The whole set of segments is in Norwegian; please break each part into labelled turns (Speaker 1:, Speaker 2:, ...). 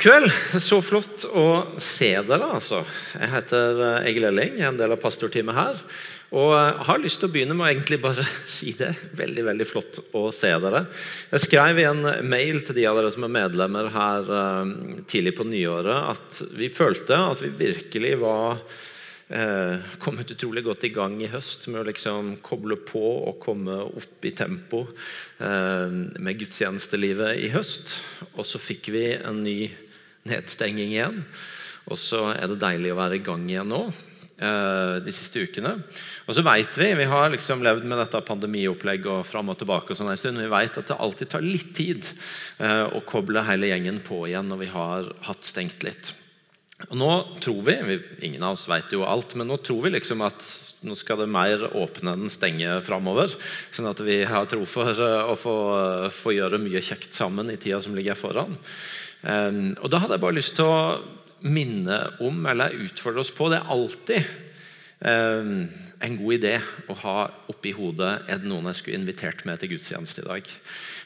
Speaker 1: Kveld. Så flott å se dere. altså. Jeg heter eh, Egil Elling, jeg er en del av pastorteamet her. Og har lyst til å begynne med å egentlig bare si det. Veldig veldig flott å se dere. Jeg skrev i en mail til de av dere som er medlemmer her eh, tidlig på nyåret, at vi følte at vi virkelig var eh, kommet utrolig godt i gang i høst med å liksom koble på og komme opp i tempo eh, med gudstjenestelivet i høst. Og så fikk vi en ny nedstenging igjen. Og så er det deilig å være i gang igjen nå eh, de siste ukene. Og så vet Vi vi har liksom levd med dette pandemiopplegget og fram og tilbake, og sånn en stund, vi vet at det alltid tar litt tid eh, å koble hele gjengen på igjen når vi har hatt stengt litt. Og nå tror vi, Ingen av oss vet jo alt, men nå tror vi liksom at nå skal det mer åpne enn stenge framover. Sånn at vi har tro for eh, å få, få, gjøre mye kjekt sammen i tida som ligger foran. Um, og Da hadde jeg bare lyst til å minne om, eller utfordre oss på, det er alltid en god idé å ha oppi hodet er det noen jeg skulle invitert med til gudstjeneste i dag.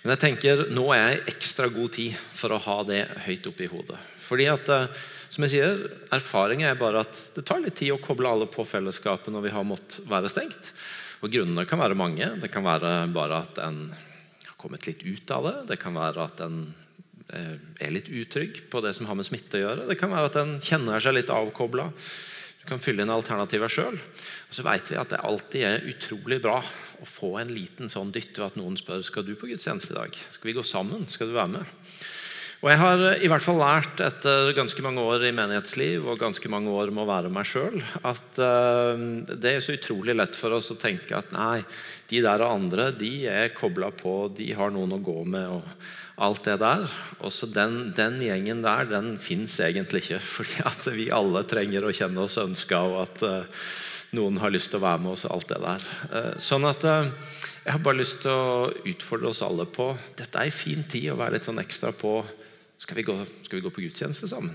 Speaker 1: Men jeg tenker nå er jeg ekstra god tid for å ha det høyt oppi hodet. Fordi at uh, som jeg sier, Erfaringen er bare at det tar litt tid å koble alle på fellesskapet når vi har måttet være stengt. Og Grunnene kan være mange. Det kan være bare at en har kommet litt ut av det. Det kan være at en eh, er litt utrygg på det som har med smitte å gjøre. Det kan være at en kjenner seg litt avkobla. Du kan fylle inn alternativer sjøl. Så vet vi at det alltid er utrolig bra å få en liten sånn dytt ved at noen spør skal du på gudstjeneste i dag. Skal vi gå sammen? Skal du være med? Og Jeg har i hvert fall lært etter ganske mange år i menighetsliv og ganske mange år med å være meg sjøl, at uh, det er så utrolig lett for oss å tenke at nei, de der og andre de er kobla på, de har noen å gå med. og alt det der. Også den, den gjengen der den fins egentlig ikke. fordi at vi alle trenger å kjenne oss ønska, og at uh, noen har lyst til å være med oss. og alt det der. Uh, sånn at uh, Jeg har bare lyst til å utfordre oss alle på Dette er en fin tid å være litt sånn ekstra på skal vi gå, skal vi gå på gudstjeneste sammen?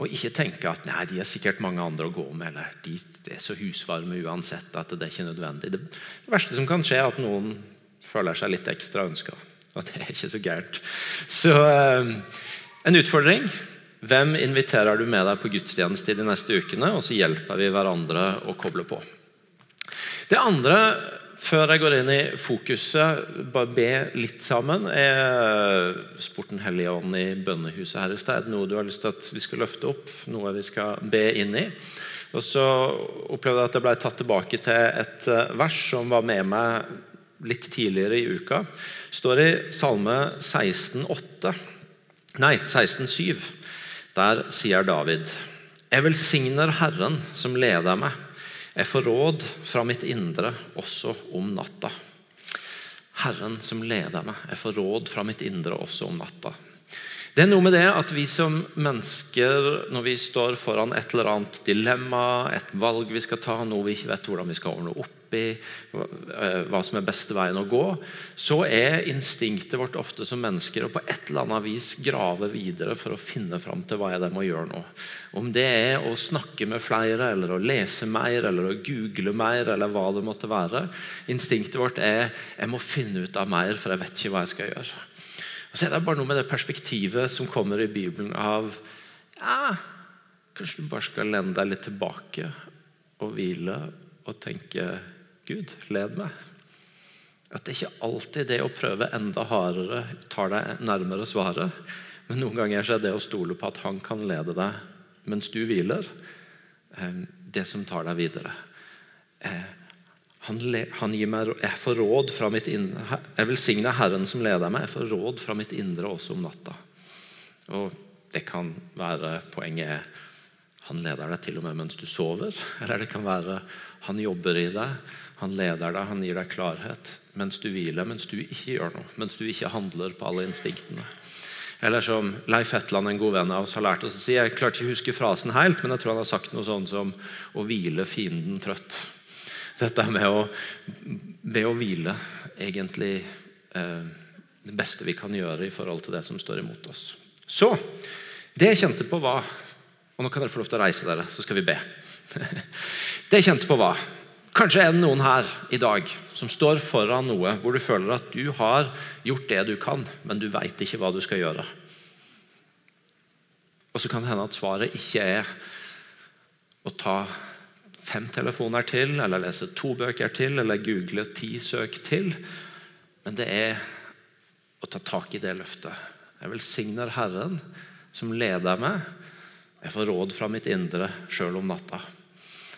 Speaker 1: Og ikke tenke at nei, de er sikkert mange andre å gå med, eller de, de er så husvarme uansett at det er ikke nødvendig. Det, det, verste som kan skje, er at noen føler seg litt ekstra ønska. Og det er ikke så gærent. Så um, en utfordring. Hvem inviterer du med deg på gudstjeneste de neste ukene? Og så hjelper vi hverandre å koble på. Det andre før jeg går inn i fokuset, bare be litt sammen. Er Sporten Hellige Ånd i bønnehuset her i sted noe du har lyst til at vi skal løfte opp? Noe vi skal be inn i? Og så opplevde jeg at jeg ble tatt tilbake til et eh, vers som var med meg litt tidligere i uka. Står i Salme 16,8 Nei, 16,7. Der sier David Jeg velsigner Herren som leder meg. Jeg får råd fra mitt indre også om natta. Herren som leder meg. Jeg får råd fra mitt indre også om natta. Det er noe med det at vi som mennesker, når vi står foran et eller annet dilemma, et valg vi skal ta, noe vi ikke vet hvordan vi skal ordne opp i, hva som er beste veien å gå, så er instinktet vårt ofte som mennesker å på et eller annet vis grave videre for å finne fram til hva jeg må gjøre nå. Om det er å snakke med flere, eller å lese mer, eller å google mer, eller hva det måtte være. Instinktet vårt er jeg må finne ut av mer, for jeg vet ikke hva jeg skal gjøre. Og så er det bare noe med det perspektivet som kommer i Bibelen av ja, Kanskje du bare skal lene deg litt tilbake og hvile og tenke Gud, led meg. At det ikke alltid det å prøve enda hardere tar deg nærmere svaret. Men noen ganger er det å stole på at han kan lede deg mens du hviler, eh, det som tar deg videre. Eh, han, gir meg, Jeg får råd fra mitt indre. Jeg velsigner Herren som leder meg. Jeg får råd fra mitt indre også om natta. Og Det kan være poenget er han leder deg til og med mens du sover. Eller det kan være han jobber i deg, han leder deg, han gir deg klarhet mens du hviler, mens du ikke gjør noe. Mens du ikke handler på alle instinktene. Eller som Leif Hetland, en god venn av oss, har lært oss å si Jeg klarte ikke å huske frasen helt, men jeg tror han har sagt noe sånn som å hvile fienden trøtt dette med å, med å hvile egentlig eh, det beste vi kan gjøre i forhold til det som står imot oss. Så det jeg kjente på, var Og nå kan dere få lov til å reise dere, så skal vi be. Det jeg kjente på, var Kanskje er det noen her i dag som står foran noe hvor du føler at du har gjort det du kan, men du veit ikke hva du skal gjøre. Og så kan det hende at svaret ikke er å ta fem telefoner til, eller lese to bøker til, eller google ti søk til. Men det er å ta tak i det løftet. Jeg velsigner Herren som leder meg. Jeg får råd fra mitt indre sjøl om natta.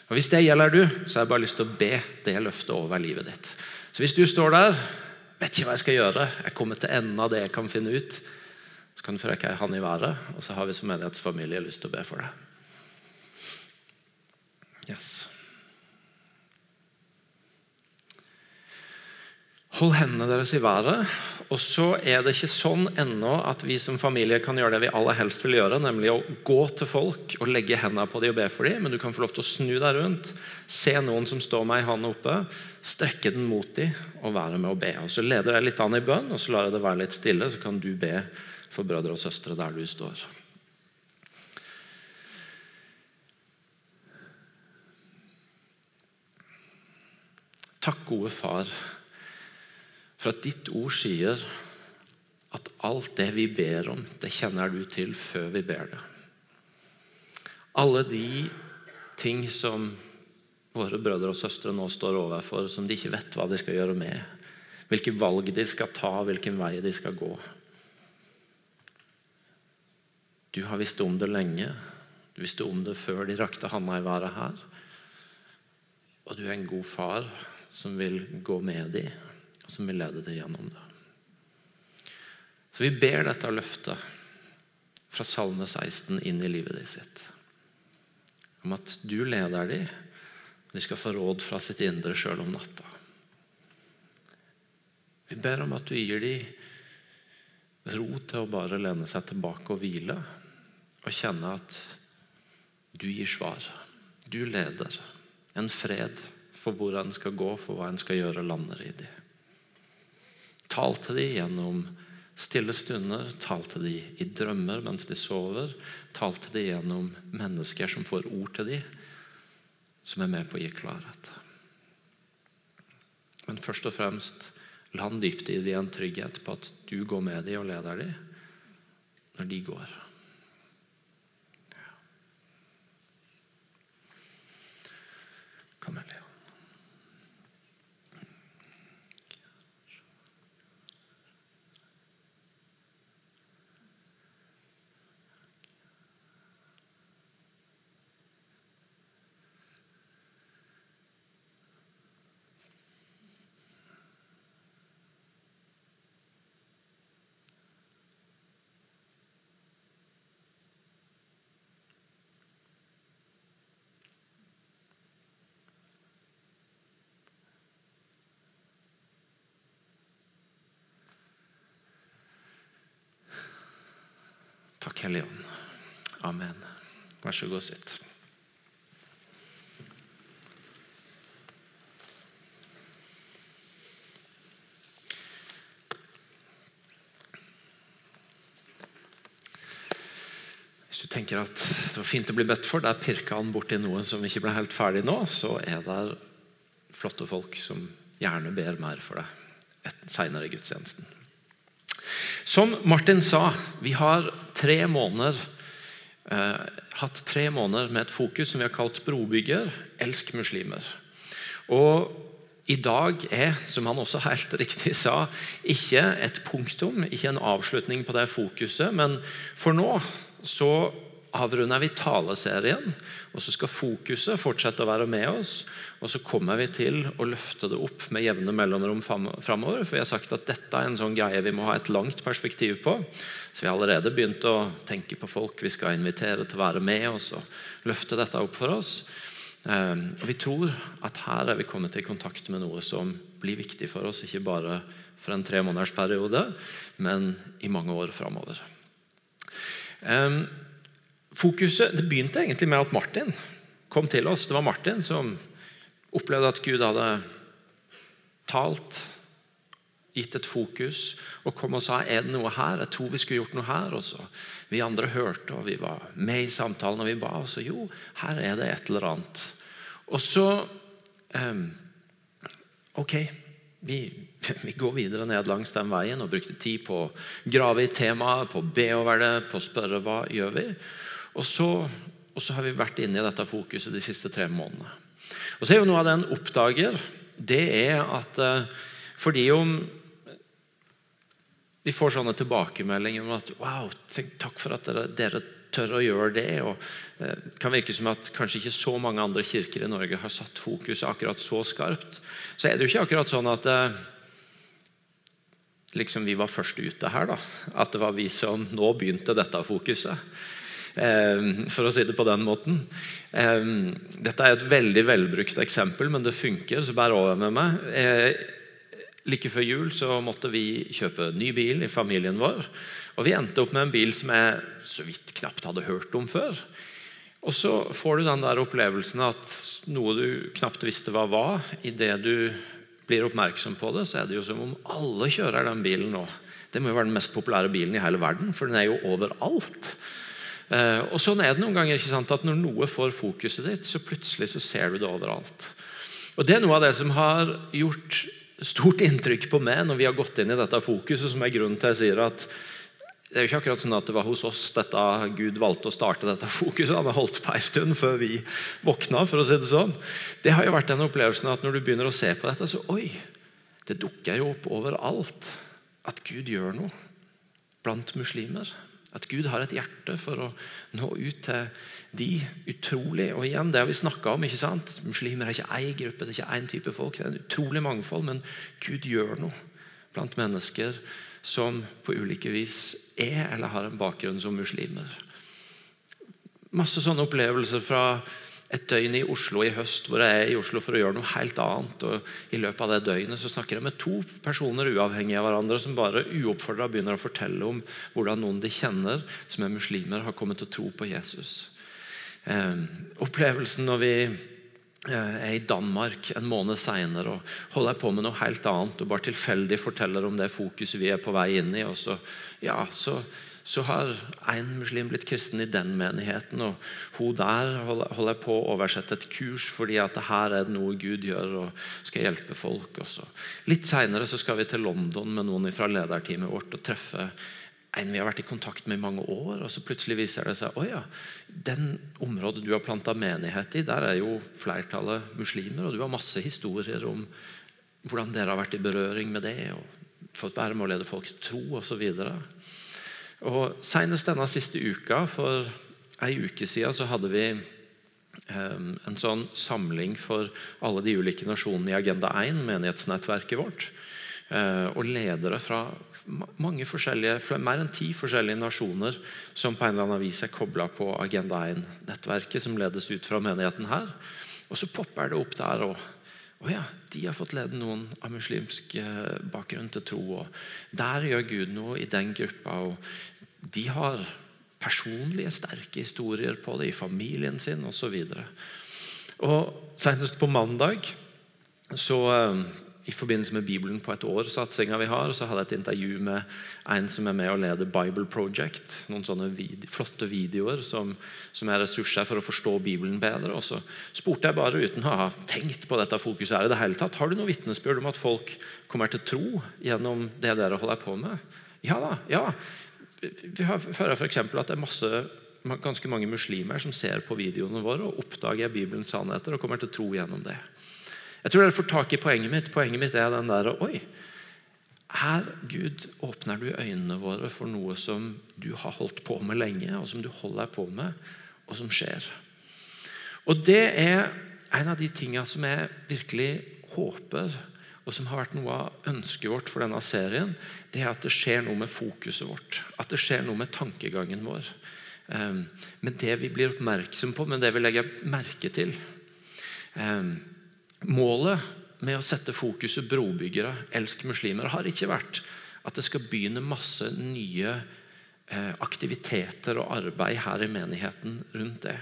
Speaker 1: Og Hvis det gjelder du, så har jeg bare lyst til å be det løftet over livet ditt. Så Hvis du står der, vet ikke hva jeg skal gjøre, jeg kommer til enden av det jeg kan finne ut, så kan du få rekke ei hand i været, og så har vi som menighetsfamilie lyst til å be for deg. Yes. Hold hendene deres i været. Og så er det ikke sånn ennå at vi som familie kan gjøre det vi aller helst vil gjøre, nemlig å gå til folk og legge hendene på dem og be for dem. Men du kan få lov til å snu deg rundt, se noen som står med ei hånd oppe, strekke den mot dem og være med å be. Og Så leder jeg litt an i bønn, og så lar jeg det være litt stille, så kan du be for brødre og søstre der du står. Takk, gode far for at ditt ord sier at alt det vi ber om, det kjenner du til før vi ber det. Alle de ting som våre brødre og søstre nå står overfor, som de ikke vet hva de skal gjøre med. Hvilke valg de skal ta, hvilken vei de skal gå. Du har visst om det lenge. Du visste om det før de rakte handa i været her. Og du er en god far som vil gå med dem og som vil lede deg gjennom det. Så vi ber dette løftet fra Salme 16 inn i livet ditt sitt. Om at du leder dem, de skal få råd fra sitt indre sjøl om natta. Vi ber om at du gir dem ro til å bare lene seg tilbake og hvile, og kjenne at du gir svar. Du leder. En fred for hvor en skal gå, for hva en skal gjøre, lander i dem. Tal til dem gjennom stille stunder, tal til dem i drømmer mens de sover. Tal til dem gjennom mennesker som får ord til dem, som er med på å gi klarhet. Men først og fremst, land dypt i dem en trygghet på at du går med dem og leder dem når de går. Kom, Elia. Takk, Hellige Ånd. Amen. Vær så god, sitt. Hvis du tenker at det var fint å bli bedt for, der pirka han borti noe som ikke ble helt ferdig nå, så er det flotte folk som gjerne ber mer for deg seinere i gudstjenesten. Som Martin sa, vi har tre måneder, eh, hatt tre måneder med et fokus som vi har kalt 'brobygger elsk muslimer'. Og i dag er, som han også helt riktig sa, ikke et punktum, ikke en avslutning på det fokuset. Men for nå så avrunder vi taleserien, og så skal fokuset fortsette å være med oss. Og så kommer vi til å løfte det opp med jevne mellomrom framover. For vi har sagt at dette er en sånn greie vi må ha et langt perspektiv på. Så vi har allerede begynt å tenke på folk vi skal invitere til å være med oss og løfte dette opp for oss. Ehm, og Vi tror at her er vi kommet i kontakt med noe som blir viktig for oss, ikke bare for en tre måneders men i mange år framover. Ehm, Fokuset det begynte egentlig med at Martin kom til oss. Det var Martin som opplevde at Gud hadde talt, gitt et fokus, og kom og sa er det noe her. Jeg tror vi skulle gjort noe her. også. Vi andre hørte, og vi var med i samtalen, og vi ba. Og så jo, her er det et eller annet. Og så um, Ok, vi, vi, går videre ned langs den veien og brukte tid på å grave i temaet, på å be over det, på å spørre hva gjør vi og så, og så har vi vært inne i dette fokuset de siste tre månedene. Og så er jo Noe av det en oppdager, det er at uh, fordi om vi får sånne tilbakemeldinger om at wow, takk for at dere, dere tør å gjøre det. og Det eh, kan virke som at kanskje ikke så mange andre kirker i Norge har satt fokuset akkurat så skarpt. Så er det jo ikke akkurat sånn at eh, liksom vi var først ute her. da, At det var vi som nå begynte dette fokuset. Eh, for å si det på den måten. Dette er et veldig velbrukt eksempel, men det funker, så bær over med meg. Like før jul så måtte vi kjøpe ny bil i familien vår. Og Vi endte opp med en bil som jeg så vidt knapt hadde hørt om før. Og så får du den der opplevelsen at noe du knapt visste hva var, idet du blir oppmerksom på det, så er det jo som om alle kjører den bilen nå. Det må jo være den mest populære bilen i hele verden, for den er jo overalt. Eh, og sånn er det noen ganger ikke sant, at Når noe får fokuset ditt, så plutselig så ser du det overalt. Og Det er noe av det som har gjort stort inntrykk på meg når vi har gått inn i dette fokuset, som er grunnen til jeg sier at det er jo ikke akkurat sånn at det var hos oss dette Gud valgte å starte dette fokuset. Han har holdt på en stund før vi våkna. for å si Det sånn. Det har jo vært den opplevelsen at når du begynner å se på dette, så oi, det dukker jo opp overalt at Gud gjør noe blant muslimer. At Gud har et hjerte for å nå ut til de utrolig Og igjen, det har vi snakka om. ikke sant? Muslimer er ikke én gruppe, det er ikke én type folk. Det er en utrolig mangfold, men Gud gjør noe blant mennesker som på ulike vis er eller har en bakgrunn som muslimer. Masse sånne opplevelser fra et døgn i Oslo i høst hvor jeg er i Oslo for å gjøre noe helt annet. og I løpet av det døgnet så snakker jeg med to personer uavhengig av hverandre som bare uoppfordra begynner å fortelle om hvordan noen de kjenner som er muslimer, har kommet til å tro på Jesus. Eh, opplevelsen når vi Eh, er i Danmark en måned seinere og holder på med noe helt annet og bare tilfeldig forteller om det fokuset vi er på vei inn i. Og så, ja, så, så har en muslim blitt kristen i den menigheten, og hun der holder på å oversette et kurs fordi at her er noe Gud gjør og skal hjelpe folk. Også. Litt seinere skal vi til London med noen fra lederteamet vårt og treffe en vi har vært i kontakt med i mange år. og så Plutselig viser det seg at ja, den området du har planta menighet i, der er jo flertallet muslimer. Og du har masse historier om hvordan dere har vært i berøring med det. og fått være med å lede folk til tro osv. Senest denne siste uka, for ei uke siden, så hadde vi um, en sånn samling for alle de ulike nasjonene i Agenda 1, menighetsnettverket vårt. Uh, og ledere fra mange forskjellige, mer enn ti forskjellige nasjoner som på en eller annen vis er kobla på Agenda 1-nettverket som ledes ut fra menigheten her. Og så popper det opp der òg. Å ja, de har fått lede noen av muslimsk eh, bakgrunn til tro. og Der gjør Gud noe i den gruppa. og De har personlige, sterke historier på det i familien sin osv. Senest på mandag så eh, i forbindelse med Bibelen på et år-satsinga vi har, så hadde jeg et intervju med en som er med og leder Bible Project. Noen sånne vid flotte videoer som, som, er ressurser for å forstå Bibelen bedre. Og så spurte jeg bare, uten å ha tenkt på dette fokuset her i det hele tatt, har du noe vitnesbyrd om at folk kommer til tro gjennom det dere holder på med? Ja da. ja. Vi hører f.eks. at det er masse ganske mange muslimer som ser på videoene våre og oppdager Bibelens sannheter og kommer til tro gjennom det. Jeg tror dere får tak i poenget mitt. Poenget mitt er den der Oi, her, Gud, åpner du øynene våre for noe som du har holdt på med lenge, og som du holder på med, og som skjer. Og Det er en av de tingene som jeg virkelig håper, og som har vært noe av ønsket vårt for denne serien, det er at det skjer noe med fokuset vårt. At det skjer noe med tankegangen vår. Ehm, med det vi blir oppmerksom på, med det vi legger merke til. Målet med å sette fokuset brobyggere, elsk muslimer, har ikke vært at det skal begynne masse nye eh, aktiviteter og arbeid her i menigheten rundt det.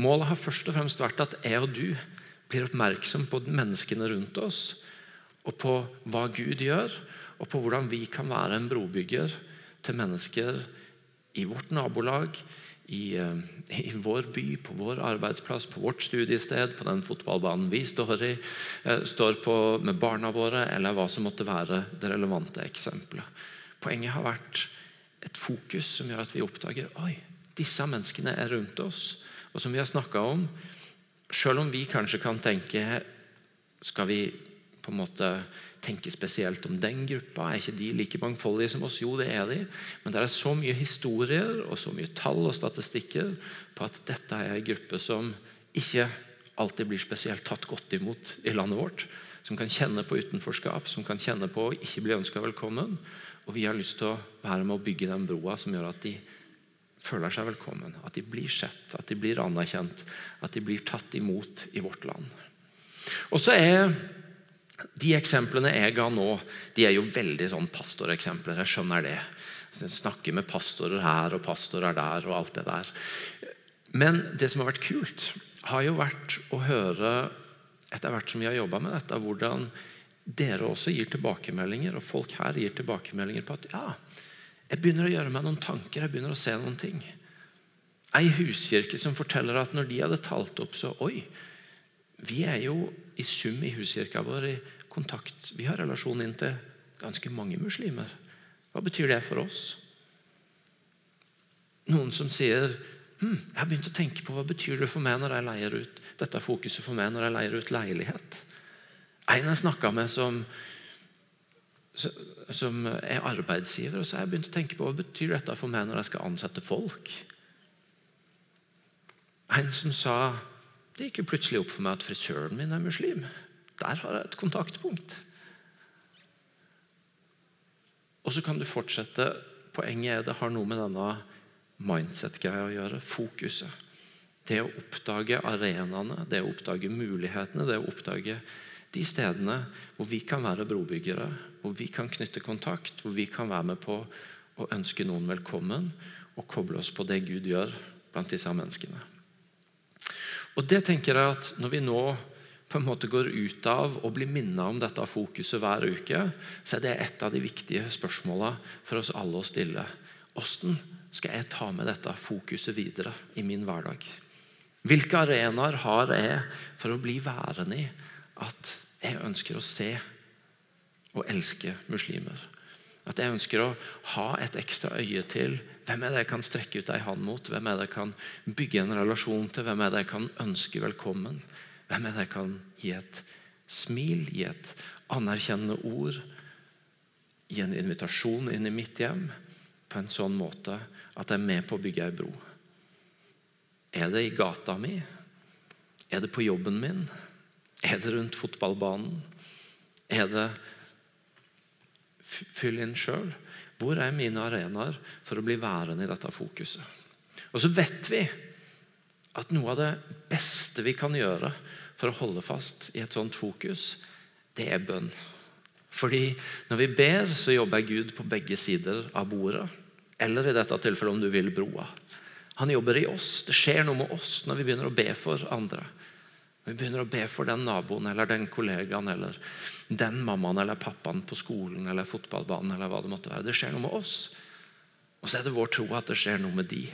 Speaker 1: Målet har først og fremst vært at jeg og du blir oppmerksom på menneskene rundt oss, og på hva Gud gjør, og på hvordan vi kan være en brobygger til mennesker i vårt nabolag, i, eh, i, vår by, på vår arbeidsplass, på vårt studiested, på den fotballbanen vi står i, eh, står på med barna våre, eller hva som måtte være det relevante eksempelet. Poenget har vært et fokus som gjør at vi oppdager oi, disse menneskene er rundt oss. Og som vi har snakka om, selv om vi kanskje kan tenke Skal vi på en måte tenke spesielt om den gruppa? Er ikke de like mangfoldige som oss? Jo, det er de. Men det er så mye historier og så mye tall og statistikker på at dette er en gruppe som ikke alltid blir spesielt tatt godt imot i landet vårt. Som kan kjenne på utenforskap, som kan kjenne på å ikke bli ønska velkommen. Og vi har lyst til å være med å bygge den broa som gjør at de føler seg velkommen, at de blir sett, at de blir anerkjent, at de blir tatt imot i vårt land. Og så er De eksemplene jeg ga nå, de er jo veldig sånn pastoreksempler. Jeg skjønner det. Jeg snakker med pastorer her og pastorer der og alt det der. Men det som har vært kult, har jo vært å høre etter hvert som vi har jobba med dette, hvordan dere også gir tilbakemeldinger, og folk her gir tilbakemeldinger på at ja, jeg begynner å gjøre meg noen tanker, jeg begynner å se noen ting. Ei huskirke som forteller at når de hadde talt opp, så Oi, vi er jo i sum i huskirka vår i kontakt. Vi har relasjon inn til ganske mange muslimer. Hva betyr det for oss? Noen som sier hm, jeg har begynt å tenke på hva betyr det for meg når jeg leier ut dette fokuset for meg når jeg leier ut leilighet. En jeg snakka med som, som er arbeidsgiver, og så har jeg begynt å tenke på hva betyr dette for meg når jeg skal ansette folk. En som sa det gikk jo plutselig opp for meg at frisøren min er muslim. Der har jeg et kontaktpunkt. Og så kan du fortsette. Poenget er det har noe med denne mindset-greia å gjøre. Fokuset. Det å oppdage arenaene, det å oppdage mulighetene, det å oppdage de stedene hvor vi kan være brobyggere, hvor vi kan knytte kontakt, hvor vi kan være med på å ønske noen velkommen og koble oss på det Gud gjør blant disse menneskene. Og det tenker jeg at Når vi nå på en måte går ut av og blir minnet om dette fokuset hver uke, så er det et av de viktige spørsmålene for oss alle å stille. Hvordan skal jeg ta med dette fokuset videre i min hverdag? Hvilke arenaer har jeg for å bli værende i at jeg ønsker å se og elske muslimer. At jeg ønsker å ha et ekstra øye til hvem er det jeg kan strekke ut ei hånd mot, hvem er det jeg kan bygge en relasjon til, hvem er det jeg kan ønske velkommen, hvem er det jeg kan gi et smil, gi et anerkjennende ord, gi en invitasjon inn i mitt hjem på en sånn måte at jeg er med på å bygge ei bro. Er det i gata mi? Er det på jobben min? Er det rundt fotballbanen? Er det Fyll inn sjøl. Hvor er mine arenaer for å bli værende i dette fokuset? Og så vet vi at noe av det beste vi kan gjøre for å holde fast i et sånt fokus, det er bønn. Fordi når vi ber, så jobber Gud på begge sider av bordet. Eller i dette tilfellet, om du vil, broa. Han jobber i oss. Det skjer noe med oss når vi begynner å be for andre. Når Vi begynner å be for den naboen eller den kollegaen eller den mammaen eller pappaen på skolen eller fotballbanen. eller hva Det måtte være. Det skjer noe med oss. Og så er det vår tro at det skjer noe med de.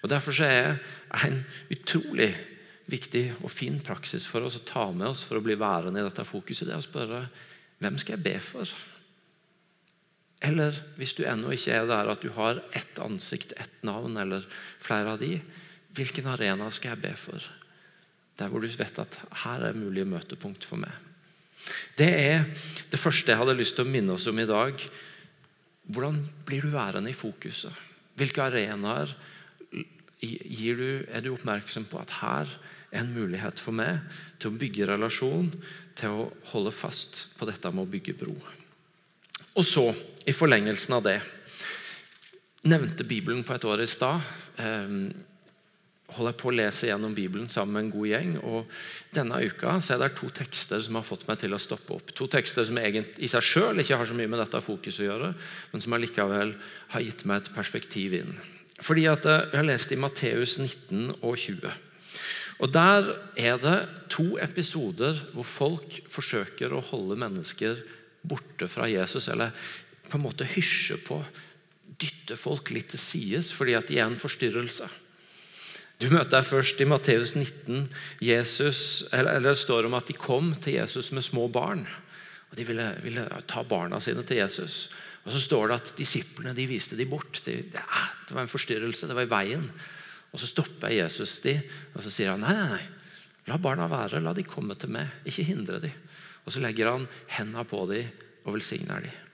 Speaker 1: Og Derfor så er det en utrolig viktig og fin praksis for oss å ta med oss for å bli værende i dette fokuset. Det er å spørre hvem skal jeg be for? Eller hvis du ennå ikke er der at du har ett ansikt, ett navn eller flere av de, hvilken arena skal jeg be for? Der hvor du vet at her er mulige møtepunkt for meg. Det er det første jeg hadde lyst til å minne oss om i dag. Hvordan blir du værende i fokuset? Hvilke arenaer du, er du oppmerksom på at her er en mulighet for meg til å bygge relasjon, til å holde fast på dette med å bygge bro? Og så, i forlengelsen av det Nevnte Bibelen på et år i stad. Holder jeg på å lese gjennom Bibelen sammen med en god gjeng. og Denne uka så er det to tekster som har fått meg til å stoppe opp. To tekster som egentlig i seg sjøl ikke har så mye med dette fokuset å gjøre, men som allikevel har gitt meg et perspektiv inn. Fordi at eh, Jeg har lest i Matteus 19 og 20. Og Der er det to episoder hvor folk forsøker å holde mennesker borte fra Jesus, eller på en måte hysje på dytte folk litt til sides fordi at de er en forstyrrelse. Du møter deg først i Matteus 19. Jesus, eller, eller Det står om at de kom til Jesus med små barn. og De ville, ville ta barna sine til Jesus. Og Så står det at disiplene de viste de bort. De, det, det var en forstyrrelse, det var i veien. Og Så stopper Jesus de, og så sier han nei, nei, nei, la barna være, la de komme til meg. Ikke hindre de. Og Så legger han hendene på dem og velsigner dem.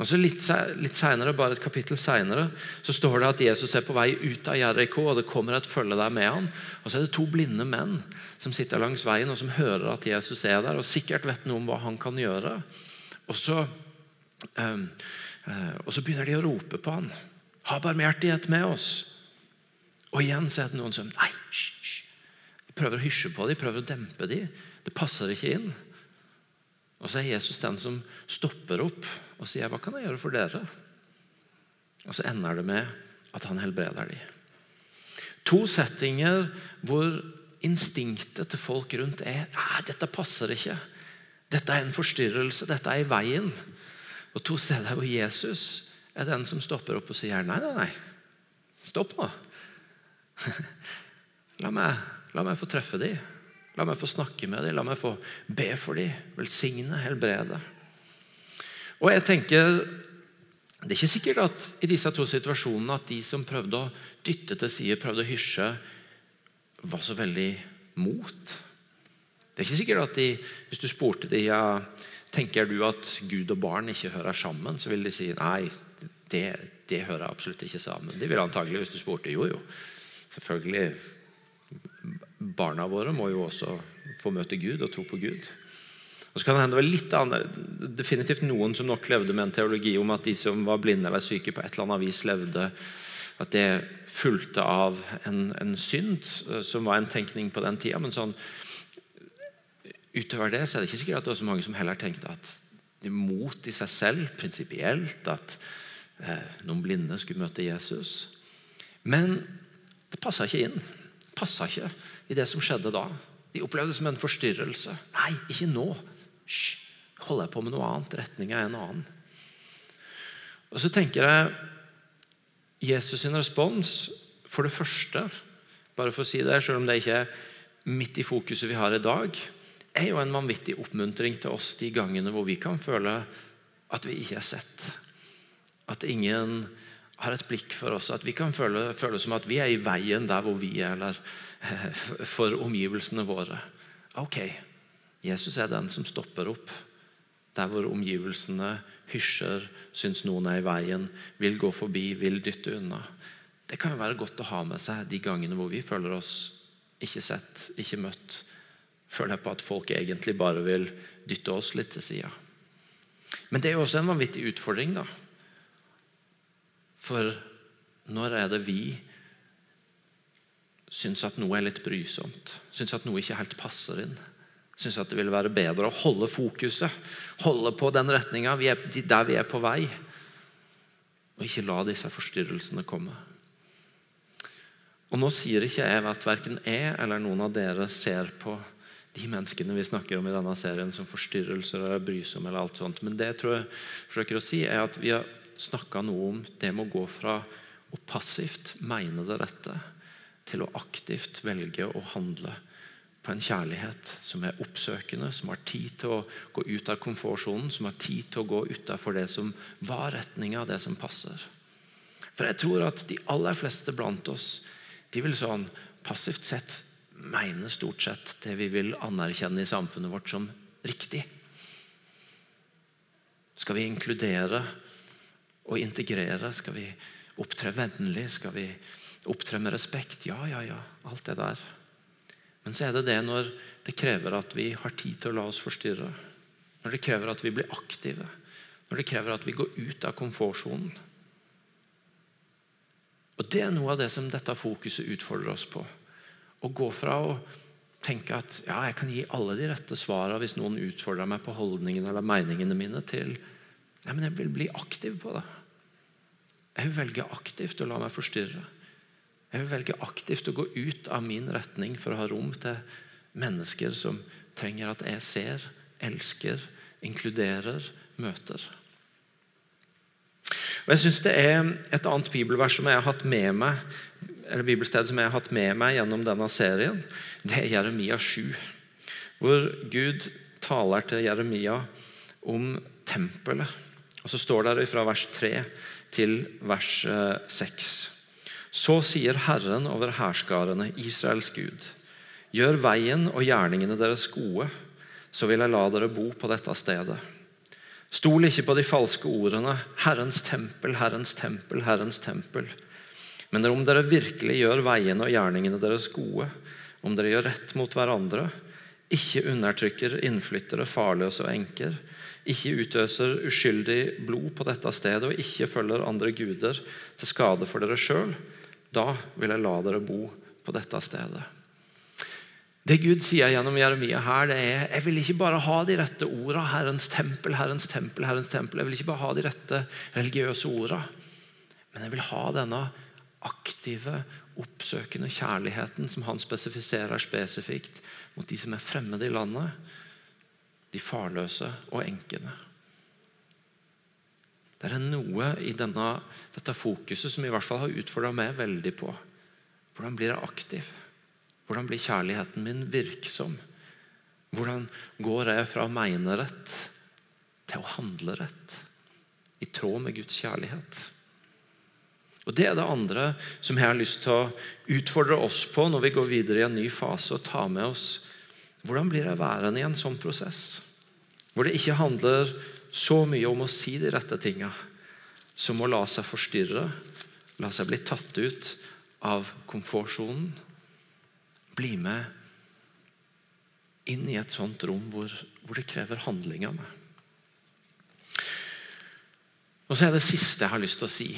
Speaker 1: Og så Litt, litt senere, bare et kapittel senere så står det at Jesus er på vei ut av Jeriko, og det kommer et følge der med han. Og Så er det to blinde menn som sitter langs veien og som hører at Jesus er der, og sikkert vet noe om hva han kan gjøre. Og så, um, uh, og så begynner de å rope på han. 'Ha barmhjertighet med oss.' Og igjen så er det noen som Nei, hysj! De prøver å hysje på dem, prøver å dempe dem. Det passer ikke inn. Og så er Jesus den som stopper opp og sier, 'Hva kan jeg gjøre for dere?' Og så ender det med at han helbreder dem. To settinger hvor instinktet til folk rundt er 'Dette passer ikke. Dette er en forstyrrelse. Dette er i veien.' Og to steder hvor Jesus er den som stopper opp og sier, 'Nei, nei, nei. Stopp nå. La meg, la meg få treffe dem.' La meg få snakke med dem, la meg få be for dem, velsigne, helbrede. Og jeg tenker, Det er ikke sikkert at i disse to situasjonene at de som prøvde å dytte til side, prøvde å hysje, var så veldig mot. Det er ikke sikkert at de, Hvis du spurte dem ja, tenker du at Gud og barn ikke hører sammen, så vil de si nei, det, det hører absolutt ikke sammen. De vil antagelig, hvis du spurte, jo jo, selvfølgelig barna våre må jo også få møte Gud og tro på Gud. Og så kan det hende det var litt annet, definitivt noen som nok levde med en teologi om at de som var blinde eller syke på et eller annet vis levde At det fulgte av en, en synd, eh, som var en tenkning på den tida. Men sånn, utover det så er det ikke sikkert at det var så mange som heller tenkte at det mot i seg selv, prinsipielt, at eh, noen blinde skulle møte Jesus. Men det passa ikke inn passa ikke i det som skjedde da. De opplevde det som en forstyrrelse. Nei, ikke nå. Hysj. Holder jeg på med noe annet? Retninga er en annen. Og så tenker jeg Jesus' sin respons for det første, bare for å si det, selv om det ikke er midt i fokuset vi har i dag, er jo en vanvittig oppmuntring til oss de gangene hvor vi kan føle at vi ikke er sett. At ingen har et blikk for oss. At vi kan føle, føle som at vi er i veien der hvor vi er, eller eh, for omgivelsene våre. Ok, Jesus er den som stopper opp der hvor omgivelsene hysjer, syns noen er i veien, vil gå forbi, vil dytte unna. Det kan jo være godt å ha med seg de gangene hvor vi føler oss ikke sett, ikke møtt. Føler på at folk egentlig bare vil dytte oss litt til sida. Men det er jo også en vanvittig utfordring. da, for når er det vi syns at noe er litt brysomt, syns at noe ikke helt passer inn? Syns at det ville være bedre å holde fokuset, holde på den retninga der vi er på vei, og ikke la disse forstyrrelsene komme. Og Nå sier ikke jeg at verken jeg eller noen av dere ser på de menneskene vi snakker om i denne serien som forstyrrelser eller brysomme. eller alt sånt. Men det jeg tror jeg forsøker å si, er at vi har snakka noe om det med å gå fra å passivt mene det rette til å aktivt velge å handle på en kjærlighet som er oppsøkende, som har tid til å gå ut av komfortsonen, som har tid til å gå utafor det som var retninga, det som passer. For jeg tror at de aller fleste blant oss de vil sånn passivt sett mene stort sett det vi vil anerkjenne i samfunnet vårt som riktig. Skal vi inkludere og integrere? Skal vi opptre vennlig? Skal vi opptre med respekt? Ja, ja, ja. Alt det der. Men så er det det når det krever at vi har tid til å la oss forstyrre. Når det krever at vi blir aktive. Når det krever at vi går ut av komfortsonen. Og Det er noe av det som dette fokuset utfordrer oss på. Å gå fra å tenke at ja, jeg kan gi alle de rette svarene hvis noen utfordrer meg på holdningene eller meningene mine, til Nei, men jeg vil bli aktiv på det. Jeg vil velge aktivt å la meg forstyrre. Jeg vil velge aktivt å gå ut av min retning for å ha rom til mennesker som trenger at jeg ser, elsker, inkluderer, møter. Og jeg synes Det er et annet bibelvers som jeg har hatt med meg eller bibelsted som jeg har hatt med meg gjennom denne serien. Det er Jeremia 7, hvor Gud taler til Jeremia om tempelet. Og Så står det fra vers 3 til vers 6. Så sier Herren over hærskarene, Israels Gud. Gjør veien og gjerningene deres gode, så vil jeg la dere bo på dette stedet. Stol ikke på de falske ordene 'Herrens tempel, Herrens tempel, Herrens tempel'. Men om dere virkelig gjør veiene og gjerningene deres gode, om dere gjør rett mot hverandre, ikke undertrykker innflyttere, farløse og enker, ikke utøser uskyldig blod på dette stedet og ikke følger andre guder til skade for dere sjøl, da vil jeg la dere bo på dette stedet. Det Gud sier gjennom Jeremia her, det er jeg vil ikke bare ha de rette ordene. Herrens tempel, Herrens tempel, Herrens tempel. Jeg vil ikke bare ha de rette religiøse ordene. Men jeg vil ha denne aktive, oppsøkende kjærligheten som han spesifiserer spesifikt mot de som er fremmede i landet, de farløse og enkene. Det er noe i denne, dette fokuset som i hvert fall har utfordra meg veldig på. Hvordan blir jeg aktiv? Hvordan blir kjærligheten min virksom? Hvordan går jeg fra å mene rett til å handle rett? I tråd med Guds kjærlighet. Og Det er det andre som jeg har lyst til å utfordre oss på når vi går videre i en ny fase og tar med oss hvordan blir jeg værende i en sånn prosess? Hvor det ikke handler så mye om å si de rette tinga, som å la seg forstyrre, la seg bli tatt ut av komfortsonen bli med inn i et sånt rom hvor, hvor det krever handling av meg. Og så er Det siste jeg har lyst til å si,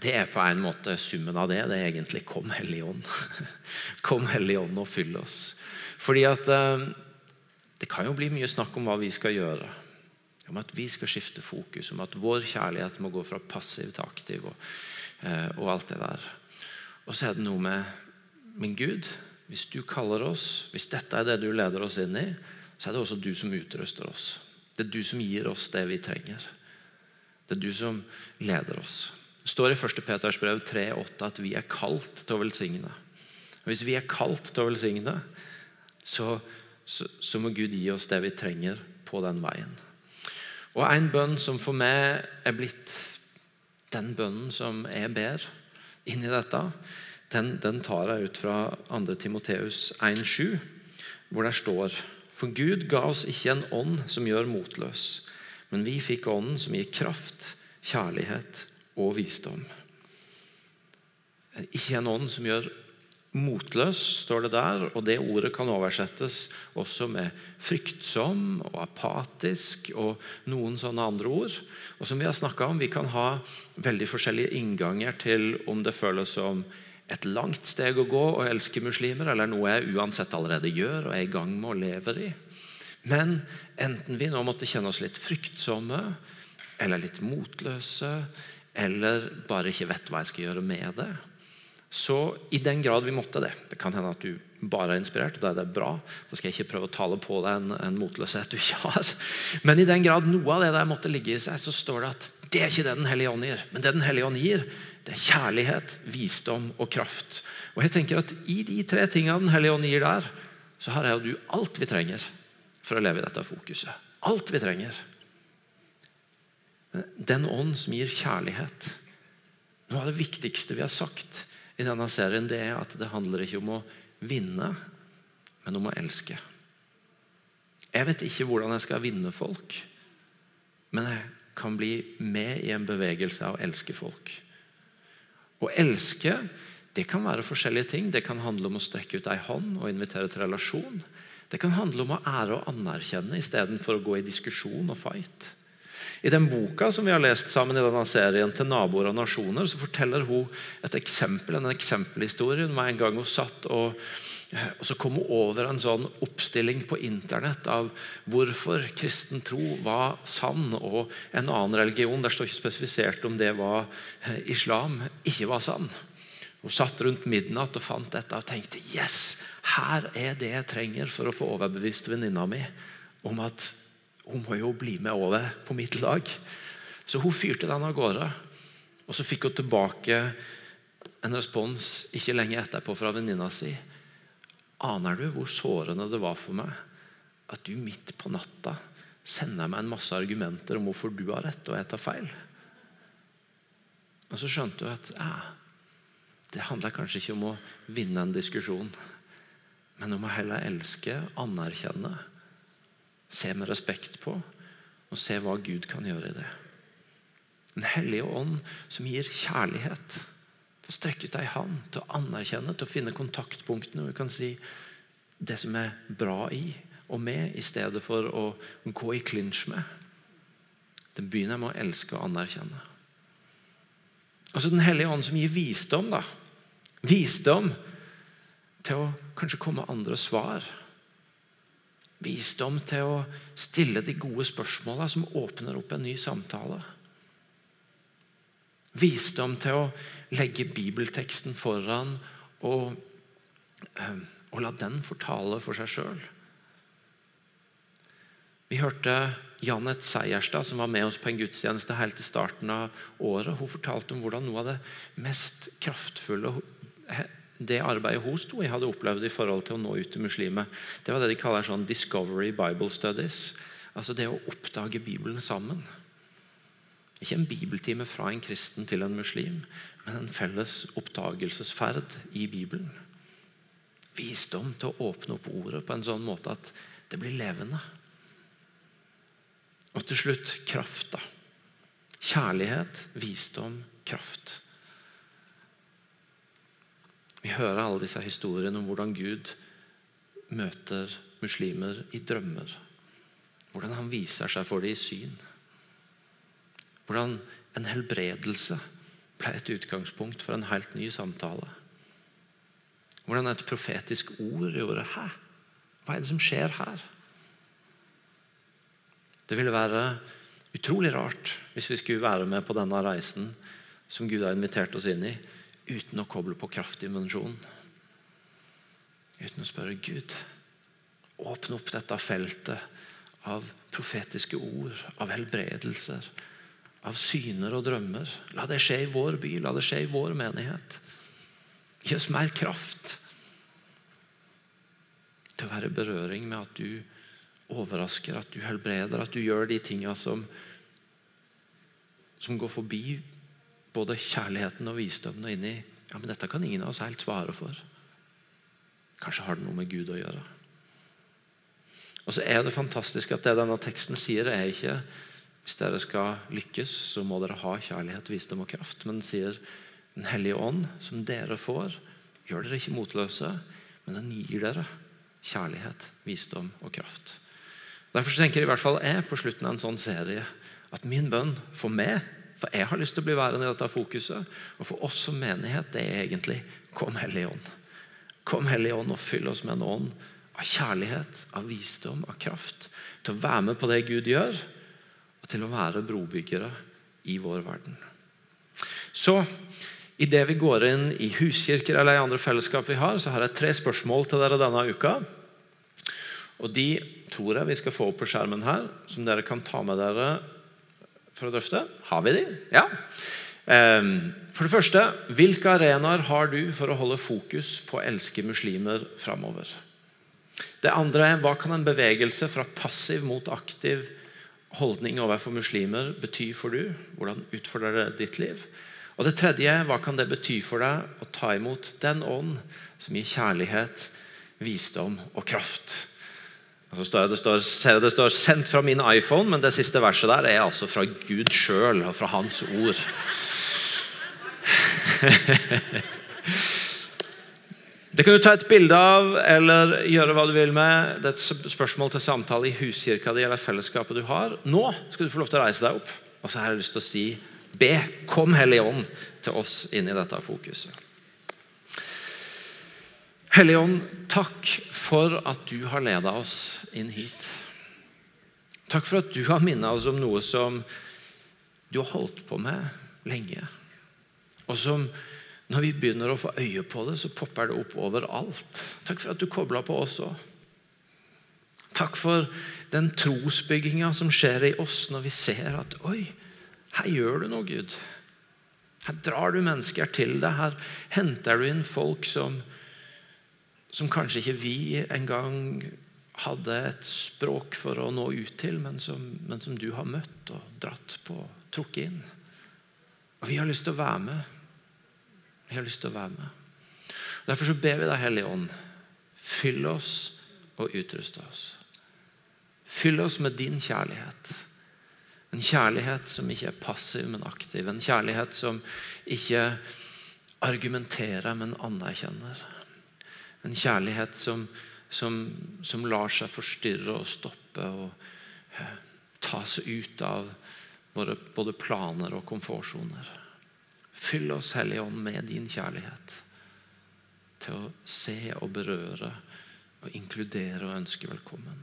Speaker 1: det er på en måte summen av det. Det er egentlig 'Kom, Hellige Ånd'. Kom, Hellige Ånd, og fyll oss. Fordi at eh, Det kan jo bli mye snakk om hva vi skal gjøre. Om at vi skal skifte fokus, om at vår kjærlighet må gå fra passiv til aktiv. Og, eh, og alt det der. Og så er det noe med min Gud hvis du kaller oss, hvis dette er det du leder oss inn i, så er det også du som utruster oss. Det er du som gir oss det vi trenger. Det er du som leder oss. Det står i 1. Peters brev 3,8 at vi er kalt til å velsigne. Hvis vi er kalt til å velsigne, så, så, så, må Gud gi oss det vi trenger på den veien. Og En bønn som for meg er blitt den bønnen som jeg ber inni dette, den, den tar jeg ut fra 2. Timoteus 1,7, hvor det står For Gud ga oss ikke en ånd som gjør motløs, men vi fikk ånden som gir kraft, kjærlighet og visdom. Ikke en ånd som gjør motløs, står det der. Og det ordet kan oversettes også med fryktsom og apatisk og noen sånne andre ord. Og som Vi har om, vi kan ha veldig forskjellige innganger til om det føles som et langt steg å gå å elske muslimer, eller noe jeg uansett allerede gjør og er i gang med å leve i. Men enten vi nå måtte kjenne oss litt fryktsomme, eller litt motløse, eller bare ikke vet hva jeg skal gjøre med det, så i den grad vi måtte det Det kan hende at du bare er inspirert, og da er det bra. Da skal jeg ikke prøve å tale på deg en, en motløshet du ikke har. Men i den grad noe av det der måtte ligge i seg, så står det at det er ikke det Den hellige ånd gir. Men det Den hellige ånd gir, det er kjærlighet, visdom og kraft. Og jeg tenker at I de tre tingene Den hellige ånd gir der, så har jeg og du alt vi trenger for å leve i dette fokuset. Alt vi trenger. Den ånd som gir kjærlighet. Noe av det viktigste vi har sagt i denne serien, det er at det handler ikke om å vinne, men om å elske. Jeg vet ikke hvordan jeg skal vinne folk, men jeg kan bli med i en bevegelse av å elske folk. Å elske det kan være forskjellige ting. Det kan handle om å strekke ut ei hånd og invitere til relasjon. Det kan handle om å ære og anerkjenne istedenfor å gå i diskusjon og fight. I den boka som vi har lest sammen i denne serien, 'Til naboer og nasjoner', så forteller hun et eksempel, en eksempelhistorie om en gang hun satt og og Så kom hun over en sånn oppstilling på internett av hvorfor kristen tro var sann, og en annen religion der står ikke spesifisert om det var eh, islam, ikke var sann. Hun satt rundt midnatt og fant dette og tenkte yes, her er det jeg trenger for å få overbevist venninna mi om at hun må jo bli med over på mitt lag. Så hun fyrte den av gårde. Og så fikk hun tilbake en respons ikke lenge etterpå fra venninna si. Aner du hvor sårende det var for meg at du midt på natta sender meg en masse argumenter om hvorfor du har rett og jeg tar feil? Og så skjønte hun at ja, det handler kanskje ikke om å vinne en diskusjon, men om å heller elske, anerkjenne, se med respekt på og se hva Gud kan gjøre i det. Den hellige ånd som gir kjærlighet. Til å strekke ut ei hand, til å anerkjenne, til å finne kontaktpunktene. og vi kan si det som er bra i og med, i stedet for å gå i klinsj med. Den begynner med å elske og anerkjenne. Altså Den hellige ånd som gir visdom. da. Visdom til å kanskje komme andre svar. Visdom til å stille de gode spørsmåla som åpner opp en ny samtale. Visdom til å legge bibelteksten foran og, eh, og la den fortale for seg sjøl. Vi hørte Janet Seierstad, som var med oss på en gudstjeneste helt i starten av året. Hun fortalte om hvordan noe av det mest kraftfulle det arbeidet hun sto i, hadde opplevd i forhold til å nå ut til muslimer. Det var det de kaller sånn 'discovery Bible studies'. Altså det å oppdage Bibelen sammen. Ikke en bibeltime fra en kristen til en muslim, men en felles oppdagelsesferd i Bibelen. Visdom til å åpne opp ordet på en sånn måte at det blir levende. Og til slutt kraft. da. Kjærlighet, visdom, kraft. Vi hører alle disse historiene om hvordan Gud møter muslimer i drømmer. Hvordan han viser seg for dem i syn. Hvordan en helbredelse ble et utgangspunkt for en helt ny samtale. Hvordan et profetisk ord gjorde Hæ? Hva er det som skjer her? Det ville være utrolig rart hvis vi skulle være med på denne reisen som Gud har invitert oss inn i, uten å koble på kraftdimensjonen. Uten å spørre Gud åpne opp dette feltet av profetiske ord, av helbredelser, av syner og drømmer. La det skje i vår by, la det skje i vår menighet. Gi oss mer kraft til å være i berøring med at du overrasker, at du helbreder, at du gjør de tinga som, som går forbi både kjærligheten og visdommen og inn i ja, men dette kan ingen av oss helt svare for. Kanskje har det noe med Gud å gjøre. Og så er det fantastisk at det denne teksten sier, er ikke hvis dere skal lykkes, så må dere ha kjærlighet, visdom og kraft. Men den sier Den hellige ånd, som dere får, gjør dere ikke motløse, men den gir dere kjærlighet, visdom og kraft. Derfor tenker jeg i hvert fall jeg på slutten av en sånn serie at min bønn for meg, for jeg har lyst til å bli værende i dette fokuset, og for oss som menighet, det er egentlig Kom, Hellige Ånd. Kom, Hellige Ånd, og fyll oss med en ånd av kjærlighet, av visdom, av kraft. Til å være med på det Gud gjør, og til å være brobyggere i vår verden. Så Idet vi går inn i huskirker eller i andre fellesskap vi har, så har jeg tre spørsmål til dere denne uka. Og De tror jeg vi skal få opp på skjermen her, som dere kan ta med dere for å drøfte. Har vi de? Ja. Ehm, for det første, hvilke arenaer har du for å holde fokus på å elske muslimer framover? Det andre er hva kan en bevegelse fra passiv mot aktiv holdning overfor muslimer bety for du? Hvordan utfordrer det ditt liv? Og det tredje, hva kan det bety for deg å ta imot den ånd som gir kjærlighet, visdom og kraft? Så står det, står, ser det står 'sendt fra min iPhone', men det siste verset der er altså fra Gud sjøl og fra Hans ord. Det kan du ta et bilde av eller gjøre hva du vil med. Det er et spørsmål til samtale i huskirka di eller fellesskapet du har. Nå skal du få lov til å reise deg opp. Og så har jeg lyst til å si be. Kom Hellige Ånd til oss inn i dette fokuset. Hellige Ånd, takk for at du har leda oss inn hit. Takk for at du har minnet oss om noe som du har holdt på med lenge. Og som når vi begynner å få øye på det, så popper det opp overalt. Takk for at du kobla på oss òg. Takk for den trosbygginga som skjer i oss når vi ser at Oi, her gjør du noe, Gud. Her drar du mennesker til deg. Her henter du inn folk som, som kanskje ikke vi engang hadde et språk for å nå ut til, men som, men som du har møtt og dratt på, trukket inn. Og vi har lyst til å være med. Vi har lyst til å være med. Derfor så ber vi deg, Hellige Ånd, fyll oss og utruste oss. Fyll oss med din kjærlighet. En kjærlighet som ikke er passiv, men aktiv. En kjærlighet som ikke argumenterer, men anerkjenner. En kjærlighet som, som, som lar seg forstyrre og stoppe og eh, seg ut av våre både planer og komfortsoner. Fyll oss, Hellige Ånd, med din kjærlighet til å se og berøre og inkludere og ønske velkommen.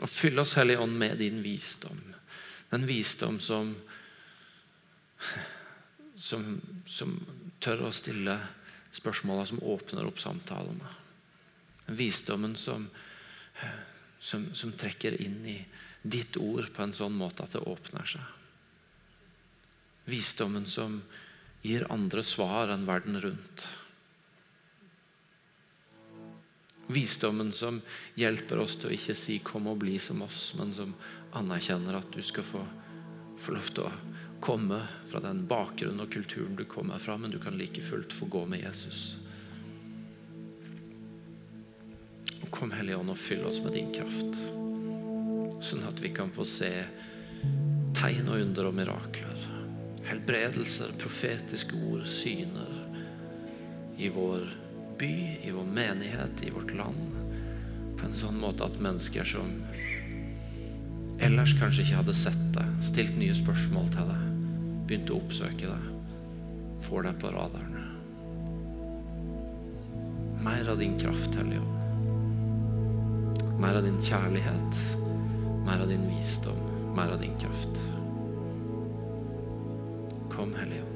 Speaker 1: Og fyll oss, Hellige Ånd, med din visdom. Den visdom som, som, som tør å stille spørsmålene som åpner opp samtalene. Visdommen som, som, som trekker inn i ditt ord på en sånn måte at det åpner seg. Visdommen som gir andre svar enn verden rundt. Visdommen som hjelper oss til å ikke si 'kom og bli som oss', men som anerkjenner at du skal få, få lov til å komme fra den bakgrunnen og kulturen du kommer fra, men du kan like fullt få gå med Jesus. Og Kom, Hellige Ånd, og fyll oss med din kraft, sånn at vi kan få se tegn og under og mirakler. Helbredelser, profetiske ord, syner i vår by, i vår menighet, i vårt land. På en sånn måte at mennesker som ellers kanskje ikke hadde sett det, stilt nye spørsmål til deg, begynte å oppsøke deg, får deg på radaren. Mer av din kraft, Hellige Ånd. Mer av din kjærlighet, mer av din visdom, mer av din kraft. Kom, Hellige Ånd.